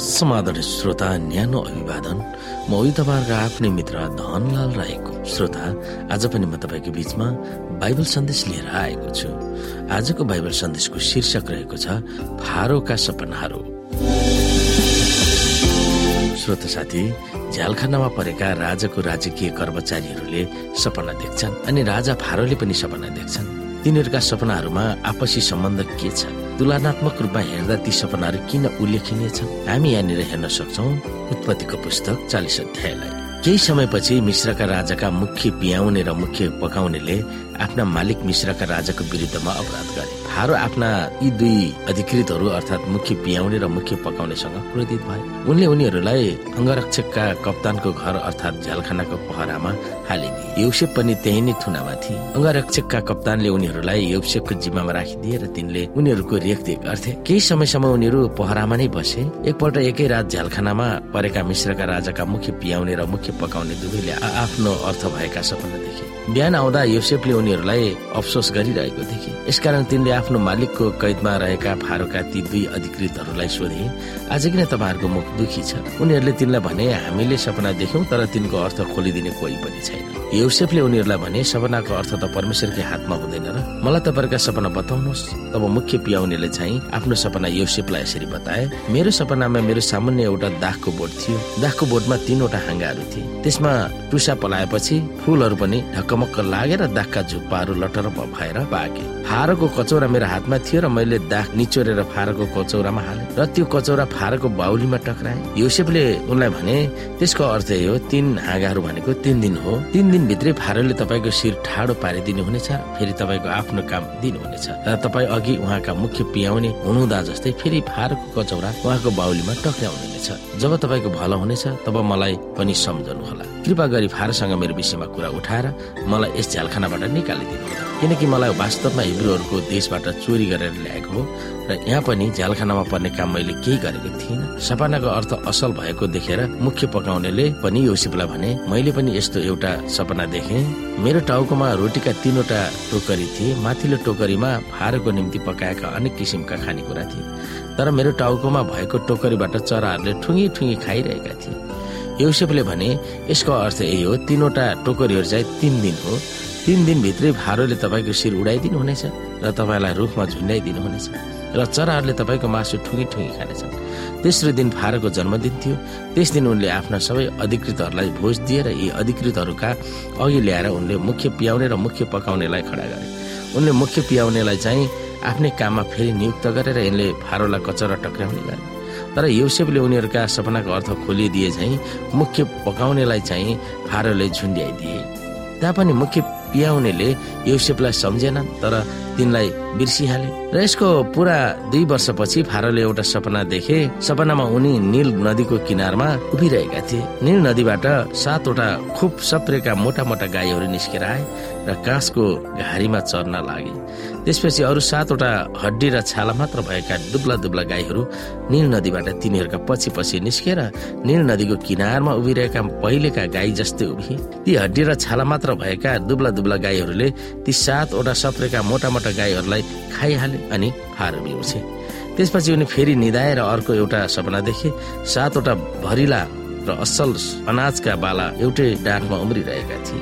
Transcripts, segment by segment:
समाधान श्रोता न्यानो अभिवादन। म उही तपाईँहरूको आफ्नै मित्र धनलाल राईको। श्रोता आज पनि म तपाईँको बीचमा बाइबल सन्देश लिएर आएको छु। आजको बाइबल सन्देशको शीर्षक रहेको छ फारोका सपनाहरू। श्रोता साथी झ्यालखानामा परेका राजाको राजकीय कर्मचारीहरूले सपना देख्छन् अनि राजा फारोले पनि सपना देख्छन्। तिनीहरूका सपनाहरूमा आपसी सम्बन्ध के छ? तुलनात्मक रूपमा हेर्दा ती सपनाहरू किन उल्लेखनीय छन्? हामी यहाँनिर हेर्न सक्छौ उत्पत्तिको पुस्तक चालिस अध्यायलाई। केही समयपछि मिश्रका राजाका मुख्य पियाउने र मुख्य पकाउनेले आफ्ना मालिक मिश्रका राजाको विरुद्धमा अपराध गरे। फारो आफ्ना यी दुई अधिकृतहरू अर्थात् मुख्य पियाउने र मुख्य पकाउनेसँग क्रोधित भए। उनले उनीहरूलाई अङ्गरक्षकका कप्तानको घर अर्थात् झ्यालखानाको पहरामा हालिदिए। यौसेप पनि त्यही नै थुनामा थिए। अङ्गरक्षकका कप्तानले उनीहरूलाई यौसेपको जिम्मामा राखिदिए र तिनले उनीहरूको रेखदेख गर्थे। केही समयसम्म उनीहरू पहरामा नै बसे। एकपल्ट एकै रात झ्यालखानामा परेका मिश्रका राजाका मुख्य पियाउने र मुख्य पकाउने दुवैले आफ्नो अर्थ भएका सपना देखे। बिहान आउँदा योसेफले उनीहरूलाई अफसोस गरिरहेको देखे। यसकारण तिनले आफ्नो मालिकको कैदमा रहेका फारोका ती दुई अधिकृतहरूलाई सोधे आज किन तपाईँहरूको मुख दुखी छ? उनीहरूले तिनलाई भने हामीले सपना देख्यौं तर तिनको अर्थ खोलिदिने कोही पनि छैन। योसेफले उनीहरूलाई भने सपनाको अर्थ त परमेश्वरकै हातमा हुँदैन र मलाई तपाईँहरूका सपना बताउनुहोस्। तब मुख्य पियाउनेले चाहिँ आफ्नो सपना योसेफलाई यसरी बताए मेरो सपनामा मेरो सामान्य एउटा दागको बोट थियो। दागको बोटमा तीनवटा हाँगाहरू थिए। त्यसमा टुसा पलाएपछि फुलहरू पनि ढकमक्क लागेर दागका झुप्पाहरू लटर भएर पाके। फारोको कचौरा मेरो हातमा थियो र मैले दाग निचोरेर फारोको कचौरामा हाले। र त्यो कचौरा फारोको बाहुलीमा टक्राए। योसेफले उनलाई भने त्यसको अर्थ हो तीन हाँगाहरू भनेको तीन दिन हो। तीन दिन भित्रै फारोले तपाईँको शिर ठाडो पारिदिनु हुनेछ फेरि तपाईँको आफ्नो काम दिनुहुनेछ। र तपाईँ अघि उहाँका मुख्य पियाउने हुनुहुँदा जस्तै फेरि फारोको कचौरा उहाँको बाहुलीमा टक्राउनुहुनेछ। जब तपाईँको भलो हुनेछ तब मलाई पनि सम्झनु होला कृपा गरी फारोसँग मेरो विषयमा कुरा उठाएर मलाई यस झ्यालखानाबाट निकालिदिनु होला किनकि मलाई वास्तवमा हिब्रूहरूको देशबाट चोरी गरेर ल्याएको हो र यहाँ पनि झ्यालखानामा पर्ने काम मैले केही गरेको थिइनँ। सपनाको अर्थ असल भएको देखेर मुख्य पकाउनेले पनि योसिपलाई भने मैले पनि यस्तो एउटा सपना देखे। मेरो टाउकोमा रोटीका तीनवटा टोकरी थिए। माथिल्लो टोकरीमा फारोको निम्ति पकाएका अनेक किसिमका खानेकुरा थिए। तर मेरो टाउकोमा भएको टोकरीबाट चराहरूले ठुङ्गी ठुङ्गी खाइरहेका थिए। योसेफले भने यसको अर्थ यही हो तीनवटा टोकरीहरू चाहिँ तिन दिन हो। तिन दिनभित्रै भारोले तपाईँको शिर उडाइदिनु हुनेछ र तपाईँलाई रुखमा झुन्ड्याइदिनु हुनेछ र चराहरूले तपाईँको मासु ठुङ्गी ठुङ्गी खानेछन्। तेस्रो दिन फारोको जन्मदिन थियो। त्यस दिन उनले आफ्ना सबै अधिकृतहरूलाई भोज दिएर यी अधिकृतहरूका अघि ल्याएर उनले मुख्य पियाउने र मुख्य पकाउनेलाई खडा गरे। उनले मुख्य पियाउनेलाई चाहिँ आफ्नै काममा फेरि नियुक्त गरेर यिनले फारोलाई कचरा टक्राउने गरे। तर युसेफले उनीहरूका सपनाको अर्थ खोलिदिए चाहिँ मुख्य पकाउनेलाई चाहिँ फारोले झुन्ड्याइदिए। तापनि मुख्य पियाउनेले युसेफलाई सम्झेनन् तर तिनलाई बिर्सिहाले र यसको पुरा दुई वर्षपछि फारोले एउटा सपना देखे। सपनामा उनी नील नदीको किनारमा उभिरहेका थिए। नील नदीबाट सातवटा खुब सप्रेका मोटा मोटा गाईहरू निस्केर आए र काँसको घारीमा चर्न लागे। त्यसपछि अरू सातवटा हड्डी र छाला मात्र भएका दुब्ला दुब्ला गाईहरू नील नदीबाट तिनीहरूका पछि पछि निस्केर नील नदीको किनारमा उभिरहेका पहिलेका गाई जस्तै उभिए। ती हड्डी र छाला मात्र भएका दुब्ला दुब्ला गाईहरूले ती सातवटा सप्रेका मोटा मोटा गाईहरूलाई खाइहाले अनि फारो बिउछे त्यसपछि उनी फेरि निधाएर अर्को एउटा सपना देखे। सातवटा भरिला र असल अनाजका बाला एउटै डाँठमा उम्रिरहेका थिए।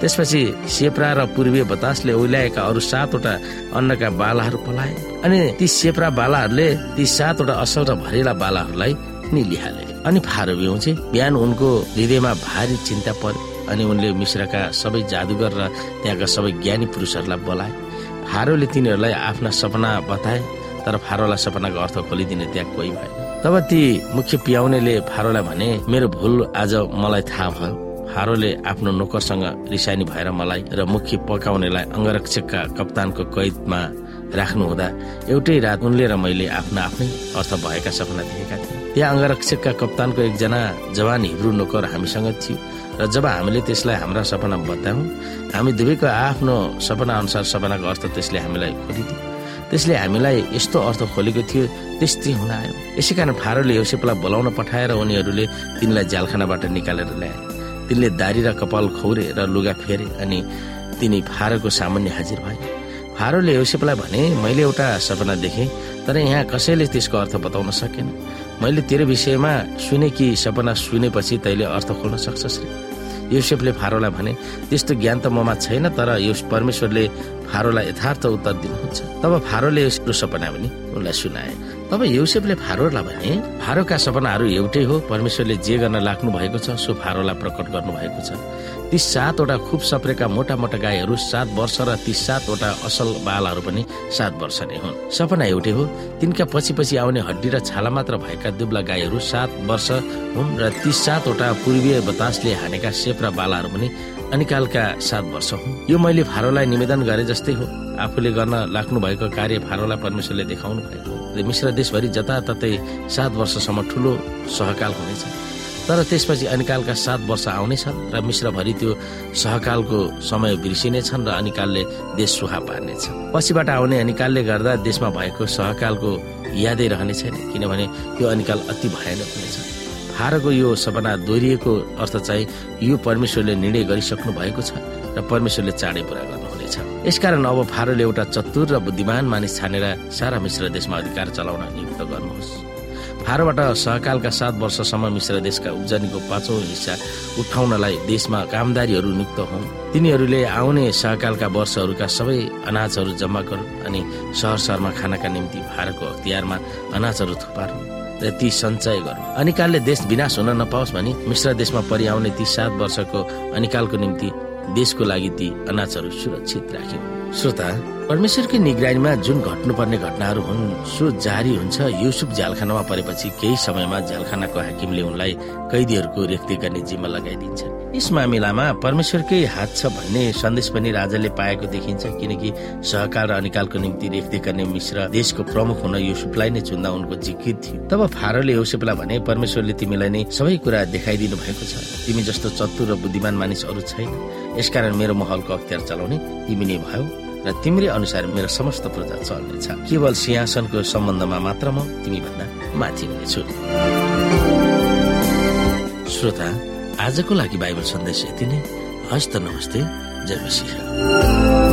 त्यसपछि सेप्रा र पूर्वीय बतासले ओल्याएका अरू सातवटा अन्नका बालाहरू पलाए अनि ती सेप्रा बालाहरूले ती सातवटा असल र भरिला बालाहरूलाई निलिहाले। अनि फारो बिउचे बिहान उनको हृदयमा भारी चिन्ता पर्यो अनि उनले मिश्रका सबै जादुगर र त्यहाँका सबै ज्ञानी पुरुषहरूलाई बोलाए। फारोले तिनीहरूलाई आफ्ना सपना बताए तर फारोलाई सपनाको अर्थ खोलिदिने त्यहाँ कोही भएन। तब ती मुख्य पियाउनेले फारोलाई भने मेरो भुल आज मलाई थाहा भयो। फारोले आफ्नो नोकरसँग रिसानी भएर मलाई र मुख्य पकाउनेलाई अङ्गरक्षकका कप्तानको कैदमा राख्नु हुँदा एउटै रात उनले र मैले आफ्ना आफ्नै अर्थ भएका सपना देखेका थियौँ। त्यहाँ अङ्गरक्षकका कप्तानको एकजना जवान हिब्रू नोकर हामीसँग थियो। र जब हामीले त्यसलाई हाम्रा सपना बतायौँ हामी दुवैको आफ्नो सपना अनुसार सपनाको अर्थ त्यसले हामीलाई खोलिदियो। त्यसले हामीलाई यस्तो अर्थ खोलेको थियो त्यस्तै हुन आयो यसै कारण फारोले योसेपलाई बोलाउन पठाएर उनीहरूले तिनलाई जालखानाबाट निकालेर ल्याए। तिनले दारी र कपाल खौरे र लुगा फेरे अनि तिनी फारोको सामान्य हाजिर भए। फारोले योसेफलाई भने मैले एउटा सपना देखेँ तर यहाँ कसैले त्यसको अर्थ बताउन सकेन। मैले तेरो विषयमा सुने कि सपना सुनेपछि तैले अर्थ खोल्न सक्छस् रे योसेफले फारोलाई भने त्यस्तो ज्ञान त ममा छैन तर यो परमेश्वरले फारोलाई यथार्थ उत्तर दिनुहुन्छ। तब फारोले यसको सपना पनि उनलाई सुनाए। तब युसेफले फारोलाई भने फारोका सपनाहरू एउटै हो परमेश्वरले जे गर्न लाग्नु भएको छ सो फारोलाई प्रकट गर्नु भएको छ। ती सातवटा खुब सप्रेका मोटा मोटा गाईहरू सात वर्ष र ती सातवटा असल बालहरू पनि सात वर्ष नै हुन्। सपना एउटै हो। तिनका पछि पछि आउने हड्डी र छाला मात्र भएका दुब्ला गाईहरू सात वर्ष हुन् र ती सातवटा पूर्वीय बतासले हानेका सेप र बालाहरू पनि अनिकालका सात वर्ष हुन्। यो मैले फारोलाई निवेदन गरे जस्तै हो। आफूले गर्न लाग्नु भएको कार्य फारोलाई परमेश्वरले देखाउनु भएको मिश्र देशभरि जताततै सात वर्षसम्म ठुलो सहकाल हुनेछ। तर त्यसपछि अनिकालका सात वर्ष आउनेछ र मिश्रभरि त्यो सहकालको समय बिर्सिनेछन् र अनिकालले देश सुहा पार्नेछ पछिबाट आउने अनिकालले गर्दा देशमा भएको सहकालको यादै रहने छैन किनभने त्यो अनिकाल अति भयानक हुनेछ। फारोको यो सपना दोहोरिएको अर्थ चाहिँ यो परमेश्वरले निर्णय गरिसक्नु भएको छ र परमेश्वरले चाँडै पुरा गर्नुहुनेछ। यसकारण अब फारोले एउटा चतुर र बुद्धिमान मानिस छानेर सारा मिश्र देशमा अधिकार चलाउन नियुक्त गर्नुहोस्। फारोबाट सहकालका सात वर्षसम्म मिश्र देशका उब्जनीको पाँचौं हिस्सा उठाउनलाई देशमा कामदारीहरू नियुक्त हुन्। तिनीहरूले आउने सहकालका वर्षहरूका सबै अनाजहरू जम्मा गरून् अनि सहर सहरमा खानाका निम्ति फारोको अख्तियारमा अनाजहरू थुपारुन्। र ती सञ्चय गरून्। अनिकालले देश विनाश हुन नपाओस् भनी मिश्र देशमा परिआउने ती सात वर्षको अनिकालको निम्ति देशको लागि ती अनाजहरू सुरक्षित राख्यो। श्रोता परमेश्वरकै निगरानीमा जुन घट्नुपर्ने घटनाहरू हुन् सो जारी हुन्छ युसुफ झ्यालखानामा परेपछि केही समयमा झ्यालखानाको हाकिमले उनलाई कैदीहरूको रेखदेख गर्ने जिम्मा लगाइदिन्छ यस मामिलामा परमेश्वरकै हात छ भन्ने सन्देश पनि राजाले पाएको देखिन्छ किनकि सहकार र अनिकालको निम्ति रेखदेख गर्ने मिश्र देशको प्रमुख हुन युसुफलाई नै चुन्दा उनको जिकित थियो। तब फारोले युसुफलाई भने परमेश्वरले तिमीलाई नै सबै कुरा देखाइदिनु भएको छ। तिमी जस्तो चतुर र बुद्धिमान मानिस अरू छैन यसकारण मेरो महलको अख्तियार चलाउने तिमी नै भयो। र तिम्रै अनुसार मेरो समस्त प्रजा चल्नेछ। केवल सिंहासनको सम्बन्धमा मात्र म तिमी भन्दा माथि हुनेछु। श्रोता आजको लागि बाइबल सन्देश यति नै। हस्त नमस्ते जय मसिंह